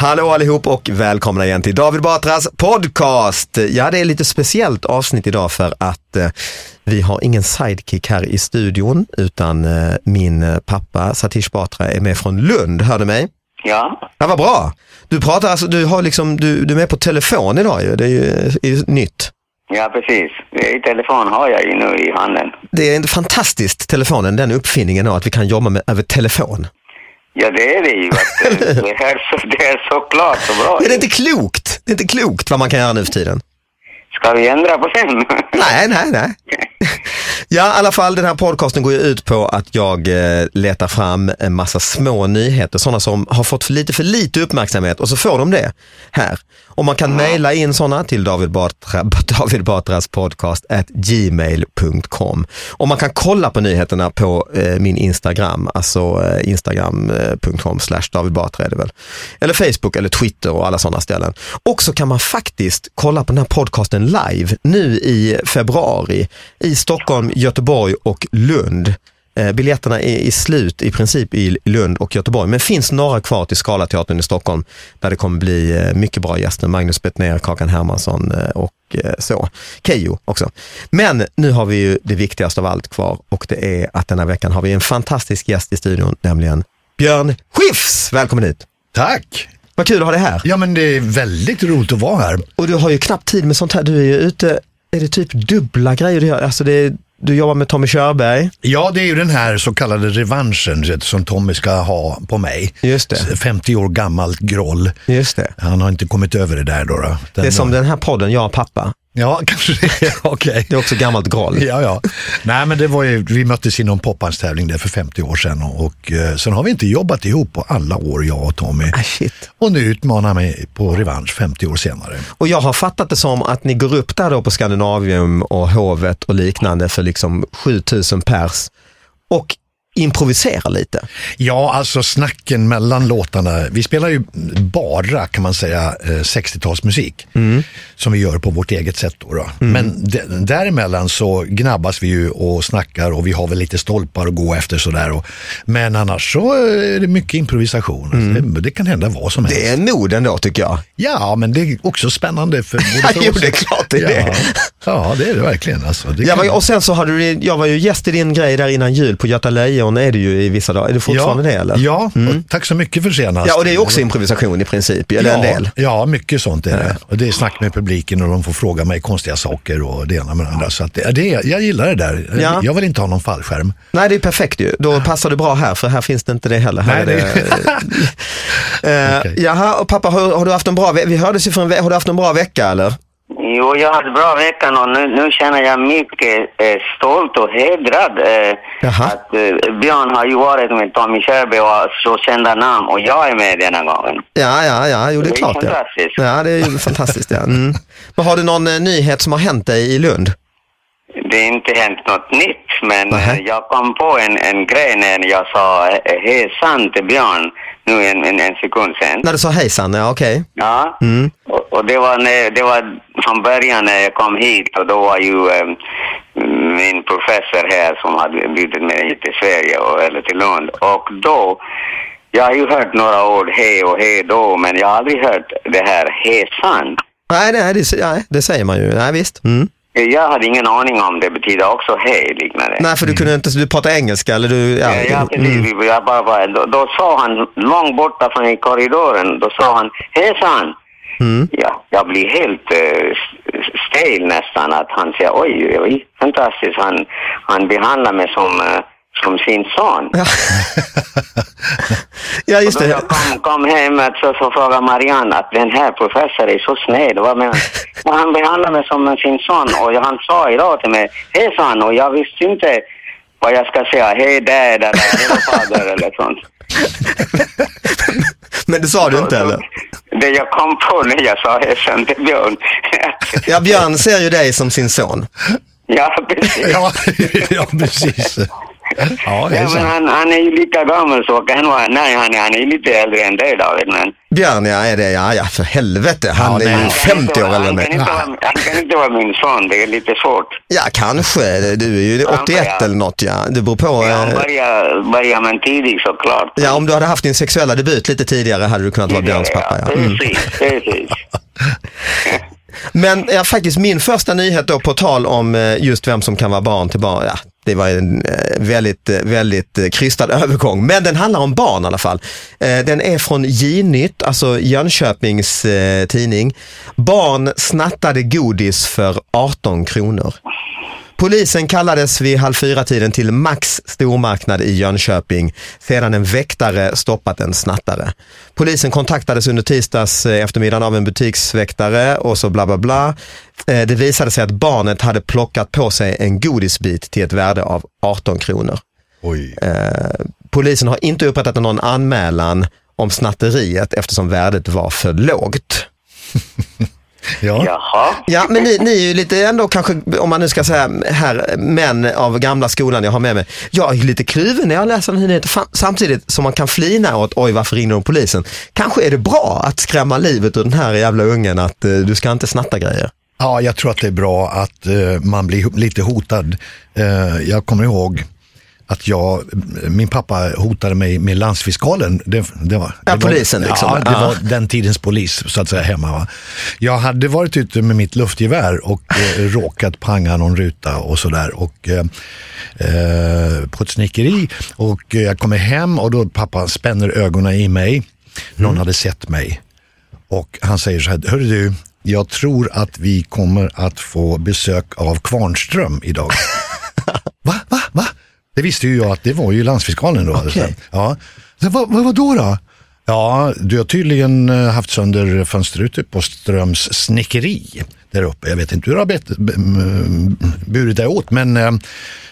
Hallå allihop och välkomna igen till David Batras podcast. Ja, det är lite speciellt avsnitt idag för att eh, vi har ingen sidekick här i studion utan eh, min eh, pappa Satish Batra är med från Lund. Hör du mig? Ja, Ja, vad bra. Du pratar alltså, du har liksom, du, du är med på telefon idag ju. Det är ju är ju nytt. ja precis. I telefon har jag ju nu i handen. Det är en fantastiskt telefonen, den uppfinningen då, att vi kan jobba med, över telefon. Ja, det är det ju. Att, det, är så, det är så klart så bra. Är det inte klokt? Det är inte klokt vad man kan göra nu för tiden. Ska vi ändra på den? Nej, nej, nej. Ja, i alla fall den här podcasten går ju ut på att jag eh, letar fram en massa små nyheter, sådana som har fått för lite för lite uppmärksamhet och så får de det här. Och man kan mejla in sådana till David, Batra, David Batras podcast at gmail.com. Och man kan kolla på nyheterna på eh, min Instagram, alltså eh, instagram.com slash David Batra är det väl. Eller Facebook eller Twitter och alla sådana ställen. Och så kan man faktiskt kolla på den här podcasten live nu i februari i Stockholm, Göteborg och Lund. Eh, biljetterna är i slut i princip i Lund och Göteborg, men finns några kvar till Scalateatern i Stockholm där det kommer bli eh, mycket bra gäster. Magnus Bettner, Kakan Hermansson eh, och så. Keyyo också. Men nu har vi ju det viktigaste av allt kvar och det är att denna veckan har vi en fantastisk gäst i studion, nämligen Björn Skifs. Välkommen hit! Tack! Vad kul att ha dig här. Ja men det är väldigt roligt att vara här. Och du har ju knappt tid med sånt här. Du är ju ute, är det typ dubbla grejer du gör? Alltså det är, du jobbar med Tommy Körberg. Ja, det är ju den här så kallade revanschen som Tommy ska ha på mig. Just det. 50 år gammalt groll. Just det. Han har inte kommit över det där då. då. Det är som den här podden, Jag och pappa. Ja, kanske det. Okej. Det är också gammalt groll. Ja, ja. Nej, men det var ju, vi möttes i någon popbandstävling där för 50 år sedan och, och eh, sen har vi inte jobbat ihop på alla år, jag och Tommy. Ah, shit. Och nu utmanar han mig på revansch 50 år senare. Och jag har fattat det som att ni går upp där då på Skandinavium och Hovet och liknande för liksom 7000 pers och improviserar lite. Ja, alltså snacken mellan låtarna. Vi spelar ju bara, kan man säga, eh, 60-talsmusik. Som vi gör på vårt eget sätt. Då, då. Men d- däremellan så gnabbas vi ju och snackar och vi har väl lite stolpar att gå efter sådär. Och, men annars så är det mycket improvisation. Det, det kan hända vad som helst. Det är mod ändå tycker jag. Ja, men det är också spännande för både för Jo, det är klart det är ja. det. Ja, det är det verkligen. Alltså. Det var, och sen så hade du, jag var ju gäst i din grej där innan jul på Göta Lejon är det ju i vissa dagar. Är det fortfarande det eller? Ja, och tack så mycket för senast. Ja, och det är också improvisation i princip, eller en del. Ja, mycket sånt är det. Och det är snack med publiken och de får fråga mig konstiga saker och det ena med det andra. Så att det, det, jag gillar det där. Ja. Jag vill inte ha någon fallskärm. Nej, det är perfekt ju. Då passar du bra här, för här finns det inte det heller. Här Nej, är det... Eh, Okej. Jaha, och pappa, har, har du haft en bra Vi hördes ju för en Har du haft en bra vecka eller? Jo, jag hade bra veckan och nu, nu känner jag mycket eh, stolt och hedrad. Eh, att eh, Björn har ju varit med Tommy Körberg och har så kända namn och jag är med denna gången. Ja, ja, ja, jo det är Det är klart ja. fantastiskt. Ja, det är ju fantastiskt ja. Mm. Men har du någon eh, nyhet som har hänt dig i Lund? det är inte hänt något nytt, men Nähä. eh, jag kom på en, en grej när jag sa eh, hejsan till Björn nu en, en, en sekund sen. När du sa hejsan, ja okej. Ja, Mm. och, och det, var när, det var från början när jag kom hit och då var ju eh, min professor här som hade bjudit mig hit till Sverige och, eller till Lund. Och då, jag har ju hört några ord hej och hej då, men jag har aldrig hört det här hejsan. Nej, nej det, nej, det säger man ju. Nej, visst. Mm. Jag hade ingen aning om det betyder också hej liknande. Nej, för du kunde inte, du pratar engelska eller du... Ja, Ja, ja, precis. mm. Jag bara, bara, då, då sa han, långt borta från i korridoren, då sa han, hejsan! Mm. Ja, jag blir helt uh, stel nästan att han säger, oj, oj, fantastiskt, han, han behandlar mig som, eh, som sin son. Ja. just det. jag kom, kom hem så, så frågade Marianne att den här professorn är så sned. Vad menar han? Och han behandlar mig som sin son och han sa idag till mig, hej han, och jag visste inte vad jag ska säga, hej dad eller hej fader eller sånt. Men det sa du inte eller? Det jag kom på när jag sa hejsan till Björn. Ja, Björn ser ju dig som sin son. ja, precis. Ja, ja precis. Ja, det är Ja, men sant. han, han är ju lika gammal så kan vara, nej han är, han är lite äldre än dig David men. Björn, ja, är det, ja, ja, för helvete. Han Ja, är ju 50 år han inte mig. han kan inte vara min son, det är lite svårt. Ja, kanske. Du är ju 81 ja. eller något, ja. Det beror på. Ja, eh, börja, börja men tidigt såklart. Ja, om du hade haft din sexuella debut lite tidigare hade du kunnat vara Björns pappa. Ja. Mm. Precis, precis. Men ja, faktiskt min första nyhet då på tal om eh, just vem som kan vara barn till barn. Ja, det var en eh, väldigt, eh, väldigt eh, krystad övergång. Men den handlar om barn i alla fall. Den är från J-nytt, alltså Jönköpings tidning. Barn snattade godis för 18 kronor. Polisen kallades vid halv fyra-tiden till Max stormarknad i Jönköping sedan en väktare stoppat en snattare. Polisen kontaktades under tisdags eh, eftermiddagen av en butiksväktare och så bla bla bla. Eh, Det visade sig att barnet hade plockat på sig en godisbit till ett värde av 18 kronor. Oj. Eh, Polisen har inte upprättat någon anmälan om snatteriet eftersom värdet var för lågt. Ja. Jaha. Ja, men ni, ni är ju lite ändå kanske, om man nu ska säga här, män av gamla skolan jag har med mig. Jag är lite kluven när jag läser den här nyheten, samtidigt som man kan flina åt, oj varför ringer de polisen? Kanske är det bra att skrämma livet ur den här jävla ungen att eh, du ska inte snatta grejer. Ja, jag tror att det är bra att eh, man blir lite hotad. Eh, jag kommer ihåg att jag, min pappa hotade mig med landsfiskalen. Det, det var, Ja, det var, polisen liksom. Ja, det Ja. var den tidens polis så att säga hemma. Va? Jag hade varit ute med mitt luftgevär och eh, råkat panga någon ruta och sådär. Och, eh, eh, på ett snickeri och eh, jag kommer hem och då pappa spänner ögonen i mig. Någon hade sett mig. Och han säger så här, hörru du, jag tror att vi kommer att få besök av Kvarnström idag. Det visste ju jag att det var ju landsfiskalen då. Okej. Ja. Vad, vad, vad då då? Ja, du har tydligen eh, haft sönder fönsterrutor på Ströms snickeri där uppe. Jag vet inte hur du har bet, burit dig åt, men eh,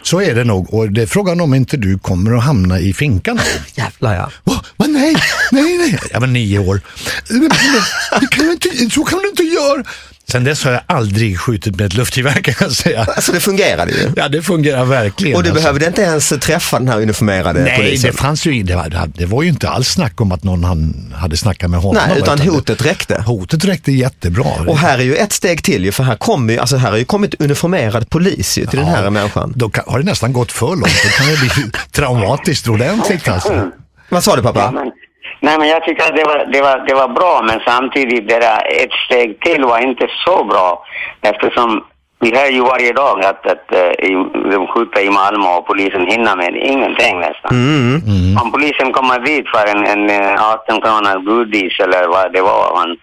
så är det nog. Och det är frågan om inte du kommer att hamna i finkan. då. Jävlar ja. Va? Va? Nej, nej, nej. Jag var nio år. Det kan inte, så kan du inte göra. Sen dess har jag aldrig skjutit med ett luftgevär kan jag säga. Alltså det fungerade ju. Ja, det fungerar verkligen. Och du alltså. behövde inte ens träffa den här uniformerade Nej, polisen. det fanns ju det var, det var ju inte alls snack om att någon han, hade snackat med honom. Nej, utan det- hotet räckte. Hotet räckte jättebra. Och här är ju ett steg till ju, för här kommer ju, alltså här har ju kommit uniformerad polis ju till den här människan. Då kan, har det nästan gått för långt. Då kan det bli traumatiskt ordentligt alltså. Vad sa du pappa? Nej, men jag tycker att det var, det, var, det var bra, men samtidigt det där ett steg till var inte så bra. Eftersom vi hör ju varje dag att, att eh, de skjuter i Malmö och polisen hinner med ingenting nästan. Om polisen kommer dit för en, en eh, 18 kronor godis eller vad det var,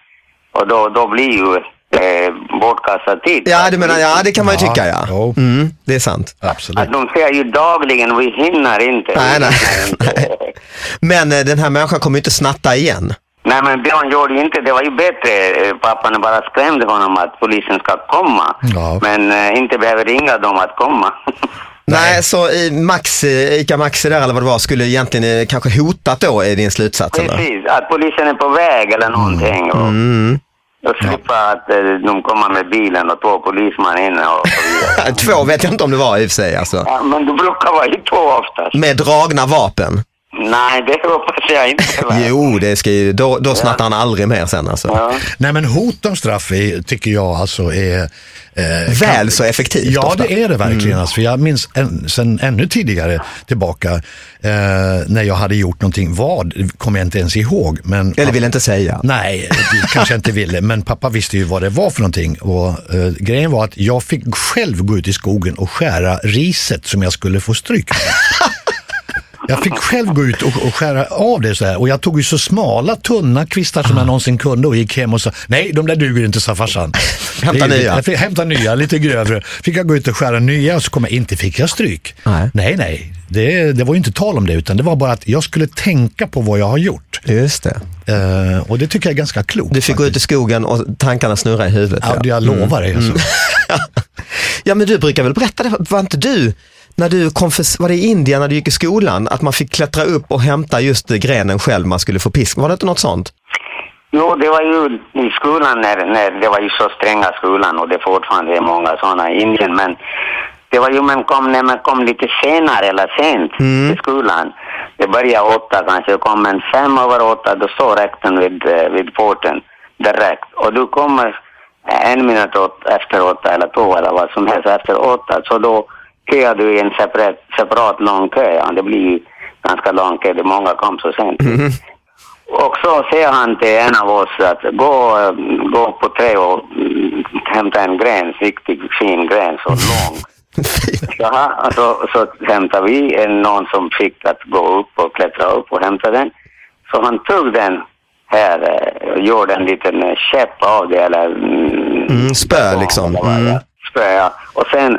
och då, då blir ju eh, bortkastad tid. Ja, du menar, ja det kan man ju Ja, tycka ja. jo. Mm, det är sant. Absolut. Att de säger ju dagligen, vi hinner inte. Nej, nej. Men eh, den här människan kommer ju inte snatta igen. Nej, men Björn gjorde ju inte, det var ju bättre. Eh, Pappan bara skrämde honom att polisen ska komma. Ja. Men eh, inte behöver ringa dem att komma. Nej, så i Max, eh, Ica Maxi där eller vad det var skulle egentligen eh, kanske hotat då är din slutsats eller? Precis, att polisen är på väg eller någonting. Och, Och slippa att eh, de kommer med bilen och två polismän inne och så vidare. Två vet jag inte om det var i och för sig. Alltså. Ja, men du brukar vara i två oftast. Med dragna vapen. Nej, det hoppas jag inte. Jo, det ska ju, då, då snattar han aldrig mer sen alltså. Ja. Nej men hot om straff är, tycker jag alltså är... Eh, Väl så effektivt Ja ofta. det är det verkligen. Alltså, för jag minns en, sen ännu tidigare tillbaka eh, när jag hade gjort någonting. Vad kommer jag inte ens ihåg. Men, Eller vill inte säga. Nej, det kanske inte ville. Men pappa visste ju vad det var för någonting. Och, eh, grejen var att jag fick själv gå ut i skogen och skära riset som jag skulle få stryk med. Jag fick själv gå ut och, och skära av det så här. Och jag tog ju så smala, tunna kvistar som jag någonsin kunde och gick hem och sa nej, de där duger inte, sa farsan. Hämta nya. Jag fick, hämta nya, lite grövre. Fick jag gå ut och skära nya och så kom jag, inte fick jag stryk. Nej. nej. nej. Det, det var ju inte tal om det, utan det var bara att jag skulle tänka på vad jag har gjort. Just det. Eh, och det tycker jag är ganska klokt. Du fick gå ut i faktiskt. skogen och tankarna snurra i huvudet. Ja, det jag lovar dig. Alltså. Ja, men du brukar väl berätta det, var inte du, när du kom för, var det i Indien när du gick i skolan, att man fick klättra upp och hämta just grenen själv man skulle få pisk? Var det inte något sånt? Jo, det var ju i skolan när, när det var ju så stränga skolan och det fortfarande är många sådana i Indien. Men det var ju man kom, när man kom lite senare eller sent till skolan. Det började åtta kanske, kom en fem över åtta, då står rektorn vid, eh, vid porten direkt. Och du kommer en minut åt, efter åtta eller två eller vad som helst efter åtta. Så då köar du i en separat, separat lång kö. Ja, det blir ganska lång kö, det många kom så sent. Och så säger han till en av oss att gå, eh, gå på trä och mm, hämta en gren, riktigt fin gren, så lång. Jaha, så, så hämtade vi en, någon som fick att gå upp och klättra upp och hämta den. Så han tog den här eh, och gjorde en liten eh, käpp av det eller... mm, Mm, spö liksom. Mm. är. Spö, ja. Och sen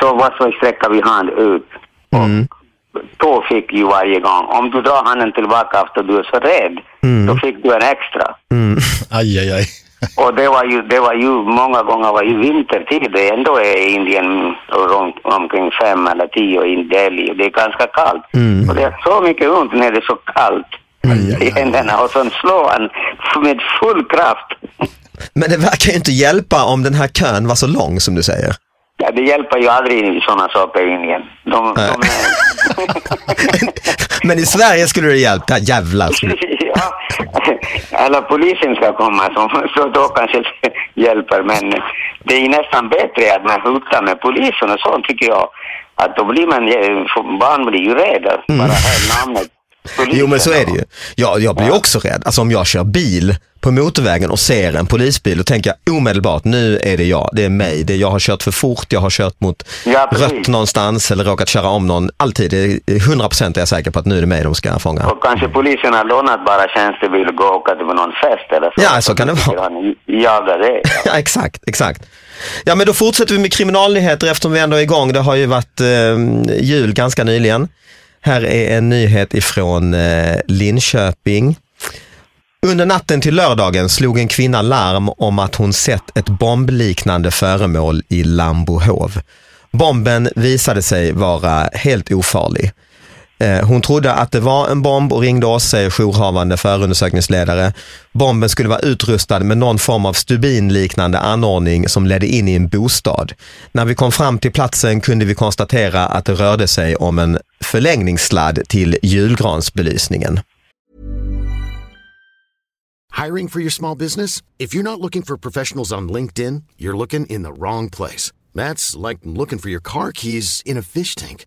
så var så sträcker vi hand ut. Och Mm. då fick ju varje gång. Om du drar handen tillbaka efter du är så rädd, då fick du en extra. Aj, aj, aj. Och det var ju, det var ju många gånger var ju vintertid. Det ändå är Indien runt omkring fem eller tio i Delhi. Det är ganska kallt. Och det är så mycket ont när det är så kallt i händerna. Och sen slår han med full kraft. Men det verkar ju inte hjälpa om den här kön var så lång som du säger. Ja, det hjälper ju aldrig sådana saker i Indien. De, de är... Men i Sverige skulle det hjälpa, jävlar. Ja, eller polisen ska komma, så, så då kanske det hjälper. Men det är nästan bättre att man hotar med polisen och så tycker jag. Att då blir man, barn blir ju rädda. Bara hör namnet. Jo men så är det ju. Jag, jag blir ju också rädd. Alltså om jag kör bil på motorvägen och ser en polisbil och tänker jag omedelbart, nu är det jag, det är mig. Det är, jag har kört för fort, jag har kört mot Ja, rött någonstans eller råkat köra om någon. Alltid, det är 100% är jag säker på att nu är det mig de ska fånga. Och kanske polisen har lånat bara tjänstebil och gå och åka till någon fest eller så. Ja, så kan det vara. Han jagar det. Ja, exakt, exakt. Ja, men då fortsätter vi med kriminalnyheter eftersom vi ändå är igång. Det har ju varit eh, jul ganska nyligen. Här är en nyhet ifrån eh, Linköping. Under natten till lördagen slog en kvinna larm om att hon sett ett bombliknande föremål i Lambohov. Bomben visade sig vara helt ofarlig. Eh, hon trodde att det var en bomb och ringde oss, säger jourhavande förundersökningsledare. Bomben skulle vara utrustad med någon form av stubinliknande anordning som ledde in i en bostad. När vi kom fram till platsen kunde vi konstatera att det rörde sig om en förlängningssladd till julgransbelysningen. Hiring for your small business? If you're not looking for professionals on LinkedIn, you're looking in the wrong place. That's like looking for your car keys in a fish tank.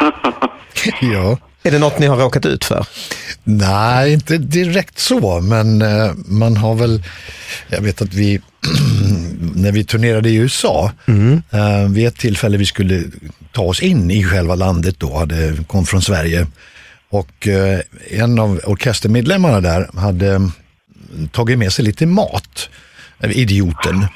ja. Är det något ni har råkat ut för? Nej, inte direkt så, men eh, man har väl, jag vet att vi, när vi turnerade i USA, eh, vid ett tillfälle vi skulle ta oss in i själva landet då, hade, kom från Sverige och eh, en av orkestermedlemmarna där hade tagit med sig lite mat. Idioten.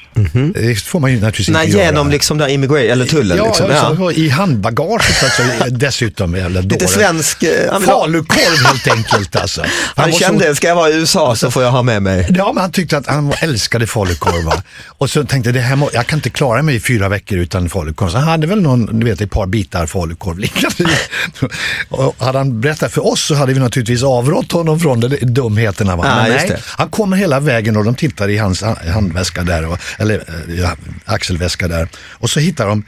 Det får man ju naturligtvis Nej, inte genom göra. liksom där immigration, eller tullen. Ja, liksom. alltså, i handbagaget alltså, dessutom. Jävla Lite svensk... eh, han Falukorv helt enkelt alltså. Han så- kände, ska jag vara i USA så får jag ha med mig. Ja, men han tyckte att han älskade falukorvar. och så tänkte jag, det här må, jag kan inte klara mig i fyra veckor utan falukorv. Så han hade väl någon, du vet, ett par bitar falukorv liggande. och hade han berättat för oss så hade vi naturligtvis avrått honom från de dumheterna. Va? Ja, men nej, det. han kommer hela vägen och de tittar i hans ha- handväska där, och, eller eh, ja, axelväska där. Och så hittar de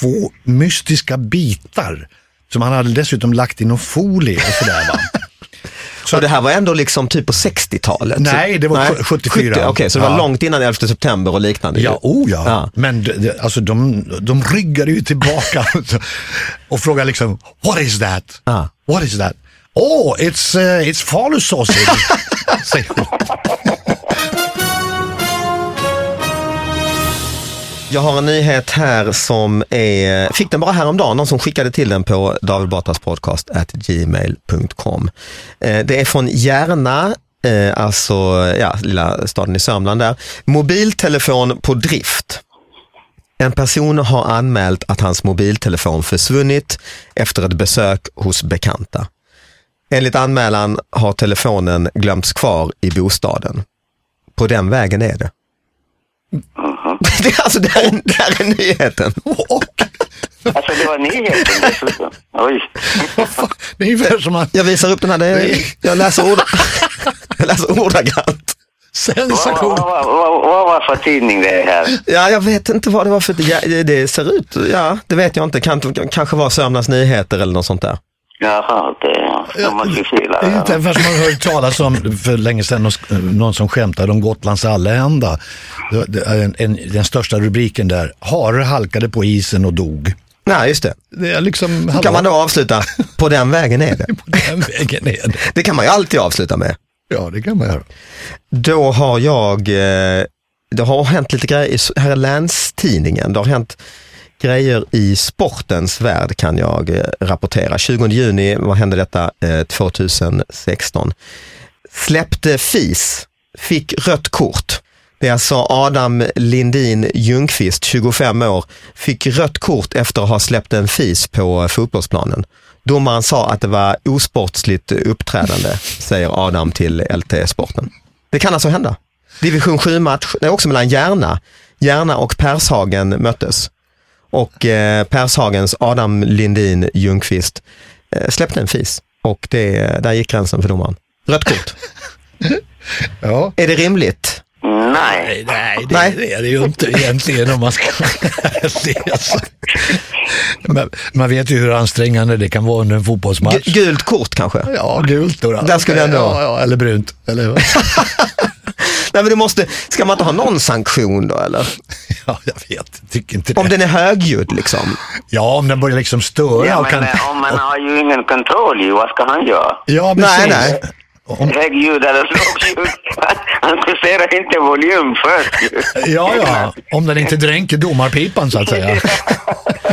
två mystiska bitar som han hade dessutom lagt i någon folie och sådär. Så det här var ändå liksom typ på 60-talet? Nej, det var 74. 70, Okej, så det var Ja. långt innan 11 september och liknande? Ja, oh ja. Ja. Men alltså de, de ryggade ju tillbaka och frågade liksom, what is that? Ah. What is that? Oh, it's, uh, it's falu sausage. Säger hon. Jag har en nyhet här som är, fick den bara häromdagen, någon som skickade till den på David Batras podcast at gmail.com. Eh, det är från Järna, eh, alltså ja, lilla staden i Sörmland där. Mobiltelefon på drift. En person har anmält att hans mobiltelefon försvunnit efter ett besök hos bekanta. Enligt anmälan har telefonen glömts kvar i bostaden. På den vägen är det. Det är alltså, det här är, det här är nyheten. Alltså det var nyheten dessutom. Oj. Det är ungefär som att Jag visar upp den här, det är, jag läser, ord, jag läser ordagrant. Vad, sensation. vad, vad, vad var för tidning det här? Ja, jag vet inte vad det var för, ja, det- det ser ut, ja det vet jag inte, kan, kanske var Sörmlands Nyheter eller något sånt där. Jaha, okej. Ja. Ju fila. Det är inte som man hört talas om för länge sedan, någon- som skämtade om Gotlands allehanda. En, en, den största rubriken där, hare halkade på isen och dog. Nej, just det. Det är liksom, kan man då avsluta, på den vägen är det. På den vägen är det. Det kan man ju alltid avsluta med. Ja, det kan man göra. Då har jag, eh, det har hänt lite grejer, i- här är Länstidningen, det har hänt grejer i sportens värld kan jag eh, rapportera. 20 juni, vad hände detta? Eh, 2016. Släppte eh, FIS, fick rött kort. Det är alltså Adam Lindin Ljungqvist, 25 år, fick rött kort efter att ha släppt en fis på fotbollsplanen. Domaren sa att det var osportsligt uppträdande, säger Adam till LT-sporten. Det kan alltså hända. Division 7-match, det är också mellan Järna. Järna och Pershagen möttes. Och eh, Pershagens Adam Lindin Ljungqvist eh, släppte en fis. Och det, där gick gränsen för domaren. Rött kort. Ja. Är det rimligt? Nej. Nej, det, Nej. det är det ju inte egentligen om man ska ärlig, alltså. Men Man vet ju hur ansträngande det kan vara under en fotbollsmatch. Gu- Gult kort kanske? Ja, gult då. då. Där skulle det ändå- ja, ja, eller brunt. Eller, Nej, men det måste, ska man inte ha någon sanktion då eller? ja, jag vet. Jag tycker inte det. Om den är högljudd liksom? Ja, om den börjar liksom störa Ja, och men kan... eh, om man har ju ingen kontroll ju, vad ska han göra? Ja, Nej, precis. nej. Om, Högljud eller lågljud? Han justerar inte volym först ju. ja, ja. Om den inte dränker domarpipan så att säga.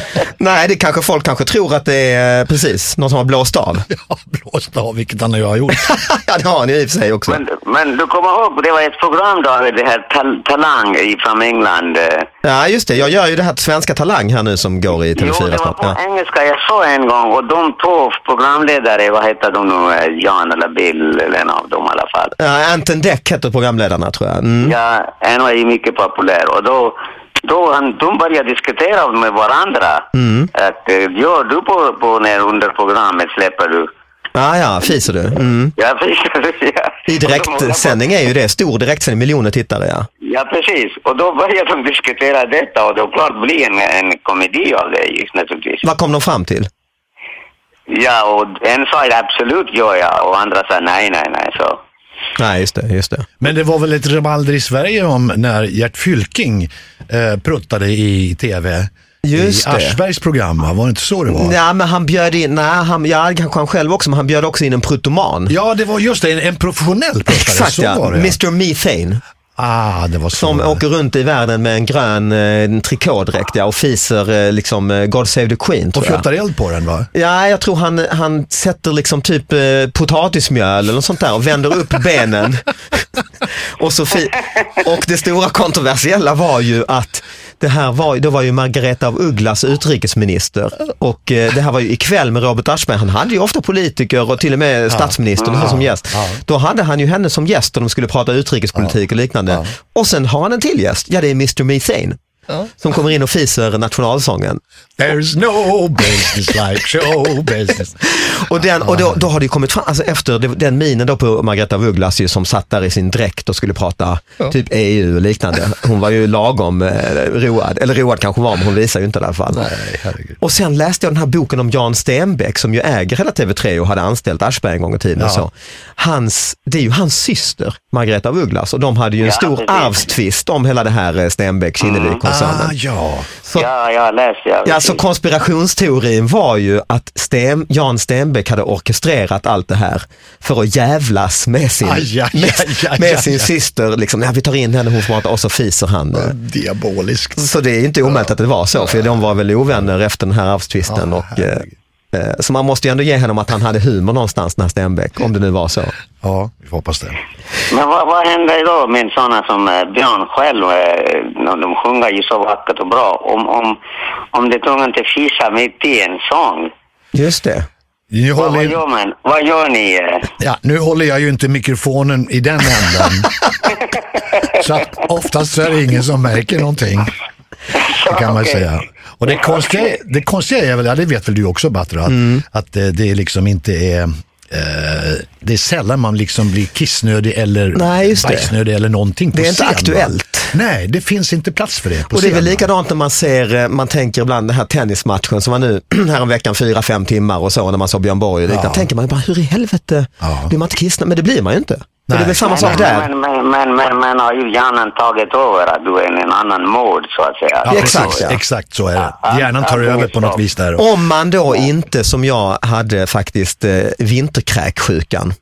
Nej, det kanske folk kanske tror att det är eh, precis någon som har blåst av. Ja, blåst av, vilket han ju har gjort. ja, det har han ju i och för sig också. Men, men du kommer ihåg, det var ett program då, det här tal Talang i- från England. eh. Ja, just det. Jag gör ju det här Svenska Talang här nu som går i Jo, det TV4 var på Ja. engelska jag såg en gång och de två programledare, vad heter de nu, Eh, Jan eller Bill eller en av dem i alla fall. Ja, Anton Deck heter programledarna tror jag. Mm. Ja, en var ju mycket populär och då, då han, de började diskutera med varandra. Mm. Att, eh, gör du på, på när under programmet släpper du? Ja, ja, fiser du. Mm. Ja, precis. Ja. I direktsändning är ju det, stor direktsändning, miljoner tittare ja. Ja, precis. Och då började de diskutera detta och då klart blir en, en komedi av det ju, naturligtvis. Vad kom de fram till? Ja, och en sa absolut gör jag och andra sa nej, nej, nej. Så. Nej, just det. Just det. Men det var väl ett rabalder i Sverige om när Gert Fylking eh, pruttade i tv. Just I. Aschbergs program, va? var det inte så det var? Nej, men han bjöd in, nej, han, ja, kanske han själv också, men han bjöd också in en prutoman. Ja, det var just det, en, en professionell pruttare. Exakt så ja, var det. Mr Methane. Ah, det var så. Som åker runt i världen med en grön eh, trikådräkt ja, och fiser eh, liksom eh, God Save the Queen Och fjuttar eld på den va? Ja, jag tror han, han sätter liksom typ eh, potatismjöl eller något sånt där och vänder upp benen. och, så och det stora kontroversiella var ju att det här var, då var ju Margareta av Ugglas utrikesminister och eh, det här var ju ikväll med Robert Aschberg. Han hade ju ofta politiker och till och med statsministern så som gäst. Då hade han ju henne som gäst och de skulle prata utrikespolitik och liknande. Och sen har han en till gäst, ja det är Mr Methane. Som kommer in och fiser nationalsången. There's no business like show business. Och, den, och då, då har det ju kommit fram, alltså efter den minen då på Margareta af Ugglas som satt där i sin dräkt och skulle prata typ EU och liknande. Hon var ju lagom eh, road, eller road kanske var men hon visar ju inte det i alla fall. Nej. Och sen läste jag den här boken om Jan Stenbeck som ju äger hela TV3 och hade anställt Aschberg en gång i tiden. Ja. Så. Hans, det är ju hans syster, Margareta af Ugglas, och de hade ju en Ja, stor precis. arvstvist om hela det här eh, Stenbeck-Kinnevik-koncernen. Ah, ja. Så- Ja, jag har läst det. Ja, så konspirationsteorin var ju att Sten, Jan Stenbeck hade orkestrerat allt det här för att jävlas med sin, Aj, aj, med, aj, aj, med aj, sin syster. Liksom, ja, vi tar in henne, hon får prata och så fiser han. Diaboliskt. Så det är inte omöjligt att det var så, för de var väl ovänner efter den här arvstvisten. Ja, och, eh, så man måste ju ändå ge honom att han hade humor någonstans, den här Stenbeck, om det nu var så. Ja, vi får hoppas det. Men vad, vad händer då med sådana som eh, Björn själv? eh, De, sjunger ju så vackert och bra. Om, om, om det tvungen till fisa mitt i en sång, Just det. Nu vad, håller, vad, gör man? vad gör ni? eh? ja, nu håller jag ju inte mikrofonen i den änden. så att oftast är det ingen som märker någonting. Det kan man Okej. säga. Och det konstiga, det konstiga är väl, ja, det vet väl du också Batra, att, Mm. att det, det liksom inte är eh, det är sällan man liksom blir kissnödig eller Nej, bajsnödig eller någonting på Det är inte scen, va? aktuellt. Nej, det finns inte plats för det på Och det är väl va? likadant när man ser, eh, man tänker ibland den här tennismatchen som var nu häromveckan fyra, fem timmar och så när man såg Björn Borg och liknande. Ja. tänker man bara, hur i helvete Ja. blir man inte kissnödig? Men det blir man ju inte. För det är Nej. väl samma Men, sak där. men, men, men, men, men har ju hjärnan tagit över att du är i en annan mod så att säga. Ja, Exakt, ja. Exakt så är det. Ja, Hjärnan tar ja, över på något vis där. Om man då inte, som jag hade faktiskt, eh, vinterkräksjukan.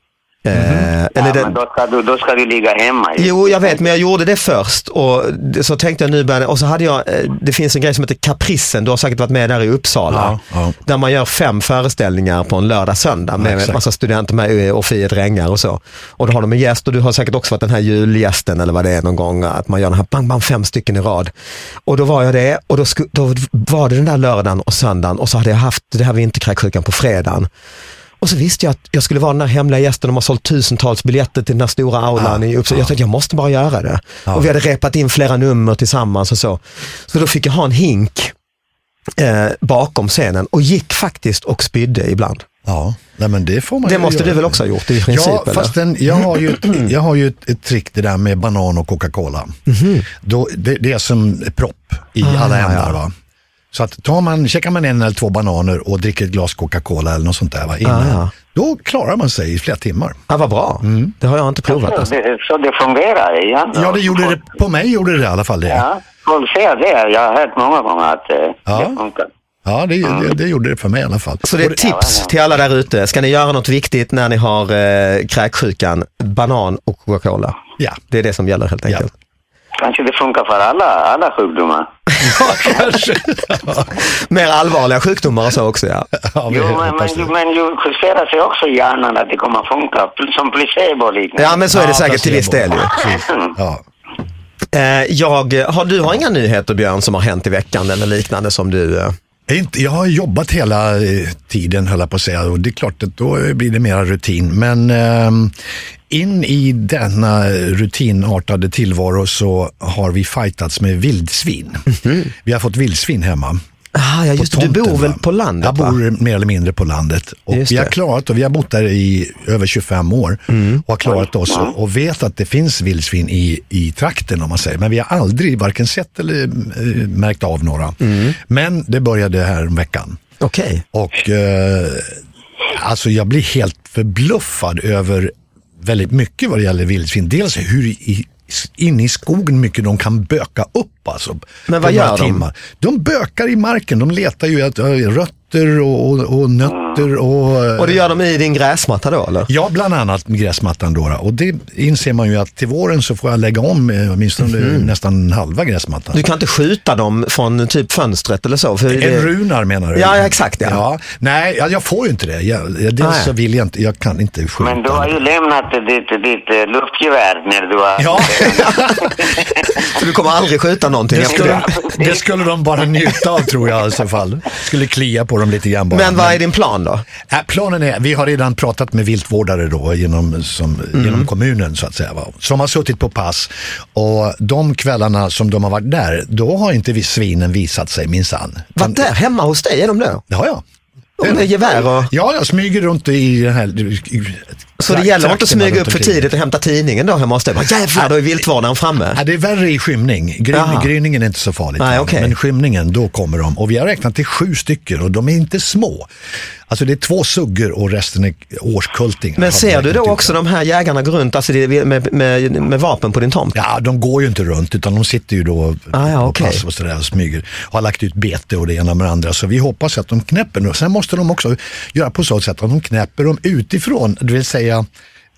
Eh, eller Ja, det, men då ska, du, då ska du ligga hemma. ju. Jo, jag vet, men jag gjorde det först och så tänkte jag nu börjar och så hade jag, eh, det finns en grej som heter Caprissen, du har säkert varit med där i Uppsala, Ja, ja. där man gör fem föreställningar på en lördag, söndag med en exakt. massa studenter med och fria drängar och så. Och då har de en gäst och du har säkert också varit den här julgästen eller vad det är någon gång, att man gör den här bang, bang, fem stycken i rad. Och då var jag det och då, sku, då var det den där lördagen och söndagen och så hade jag haft det här vinterkräksjukan på fredagen. Och så visste jag att jag skulle vara den här hemliga gästen. De har sålt tusentals biljetter till den här stora aulan i Uppsala. Jag tänkte jag måste bara göra det. Ja. Och vi hade repat in flera nummer tillsammans och så. Så då fick jag ha en hink eh, bakom scenen och gick faktiskt och spydde ibland. Ja, nej, men det får man Det måste göra. du väl också ha gjort i princip? Ja, fast den, jag har ju, ett, jag har ju ett, ett trick det där med banan och Coca-Cola. Då, det, det är som propp i. Ah, alla ja, ändar. ja. Va? Så att tar man, käkar man en eller två bananer och dricker ett glas Coca-Cola eller något sånt där va, innan, Ah, ja. då klarar man sig i flera timmar. Ja, vad bra. Det har jag inte provat. Så Alltså. det, så det fungerar igen? Ja, det gjorde det, på mig gjorde det i alla fall det. Ja, folk säger det. Jag har hört många gånger att eh, Ja. det funkar. Ja, det, det, det gjorde det för mig i alla fall. Så det är ett tips till alla där ute. Ska ni göra något viktigt när ni har eh, kräksjukan, banan och Coca-Cola. Ja. Det är det som gäller helt enkelt. Kanske det funkar för alla, alla sjukdomar. Ja, kanske. Mer allvarliga sjukdomar och så också ja. Ja, Jo, men, men, men ju justerar sig också i hjärnan att det kommer att funka. Som placebo liknande. Ja men så är det Ja, säkert till viss del. Ja. Eh, jag, har, du har inga nyheter Björn som har hänt i veckan eller liknande som du... Inte, jag har jobbat hela eh, tiden höll jag på att säga och det är klart att då blir det mera rutin. Men ehm, in i denna rutinartade tillvaro så har vi fightats med vildsvin. Vi har fått vildsvin hemma. Ah, ja på just det, du tomten, bor väl va? på landet Jag va? bor mer eller mindre på landet. Och Just vi har det. klarat och vi har bott där i över 25 år Mm. och har klarat oss och, och vet att det finns vildsvin i, i trakten om man säger. Men vi har aldrig varken sett eller eh, märkt av några. Mm. Men det började här om veckan. Okej. Och eh, alltså jag blir helt förbluffad över väldigt mycket vad det gäller vildsvin. Dels hur i, in i skogen mycket de kan böka upp alltså. Men vad gör de? Timmar. De bökar i marken, de letar ju att, rötter och, och, och nötter och... äh, Och det gör de i din gräsmatta då eller? Ja, bland annat med gräsmattan då. Och det inser man ju att till våren så får jag lägga om eh, åtminstone nästan halva gräsmattan. Du kan inte skjuta dem från typ fönstret eller så? För det... En runar menar du? Ja, ja, exakt, ja. Nej, jag, jag får ju inte det. Jag, jag, dels Nej. så vill jag inte, jag kan inte skjuta. Men du har ju lämnat ditt, ditt eh, luftgevär när du har... Ja, Så du kommer aldrig skjuta någonting det efter skulle, det? det skulle de bara njuta av tror jag i så fall. Skulle klia på dem lite grann bara. Men vad är din plan då? Äh, planen är, vi har redan pratat med viltvårdare då genom, som, Mm. genom kommunen så att säga. Va? Som har suttit på pass och de kvällarna som de har varit där, då har inte vi svinen visat sig minsann. Vad där hemma hos dig är de då? Ja, ja. Och med gevär och... Ja, jag smyger runt i den här... Så det gäller inte att trakterna smyga upp för tidigt och hämta tidningen då hemma hos dig? Jävlar, då är viltvårdaren framme. Ja, det är värre i skymning. Gryn, gryningen är inte så farligt. Nej, okej. Men skymningen, då kommer de. Och vi har räknat till sju stycken och de är inte små. Alltså det är två suggor och resten är årskultingar. Men ser du då också de här jägarna gå runt alltså med, med, med vapen på din tomt? Ja, de går ju inte runt utan de sitter ju då Ah, ja, pass och sådär och smyger. Har lagt ut bete och det ena med det andra. Så vi hoppas att de knäpper nu. Sen måste de också göra på så sätt att de knäpper dem utifrån, det vill säga deal.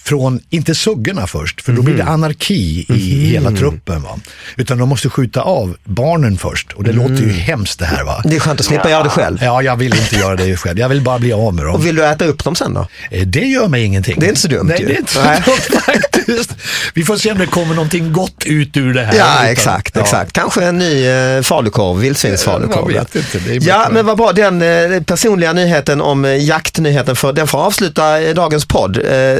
Från, inte suggorna först, för då blir det Mhm. anarki i hela truppen. Va? Utan de måste skjuta av barnen först och det låter ju hemskt det här va. Det är skönt att slippa göra det själv. Ja, jag vill inte göra det själv. Jag vill bara bli av med dem. Och vill du äta upp dem sen då? Eh, Det gör mig ingenting. Det är inte så dumt Nej, ju. det är inte så dumt faktiskt. Vi får se om det kommer någonting gott ut ur det här. Ja, Utan- exakt, ja. exakt. Kanske en ny eh, falukorv, vildsvinsfalukorv. Jag vet inte, det är Ja, men vad bra. Den eh, personliga nyheten om eh, jaktnyheten, för, den får avsluta eh, dagens podd. Eh,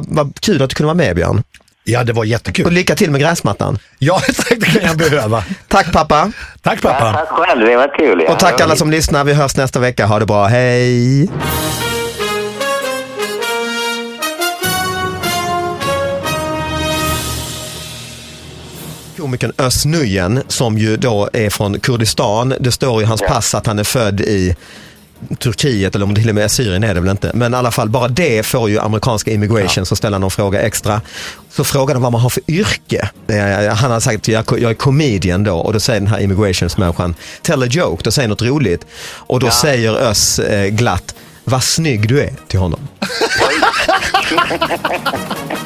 vad, vad kul att du kunde vara med Björn. Ja, det var Och jättekul. lycka till med gräsmattan. Ja, tack, det kan jag behöva. Tack pappa. Tack Ja, pappa. tack själv, det var kul. Ja. Och tack alla som lyssnar. Vi hörs nästa vecka. Ha det bra. Hej! Komikern Özz Nujen som ju då är från Kurdistan. Det står i hans pass att han är född i Turkiet eller om det till och med är Syrien är det väl inte. Men i alla fall bara det får ju amerikanska immigration så ställer någon fråga extra. Så frågar de vad man har för yrke. Han har sagt jag, jag är comedian då och då säger den här immigrationsmänniskan tell a joke, då säger något roligt. Och då säger Özz eh, glatt vad snygg du är till honom.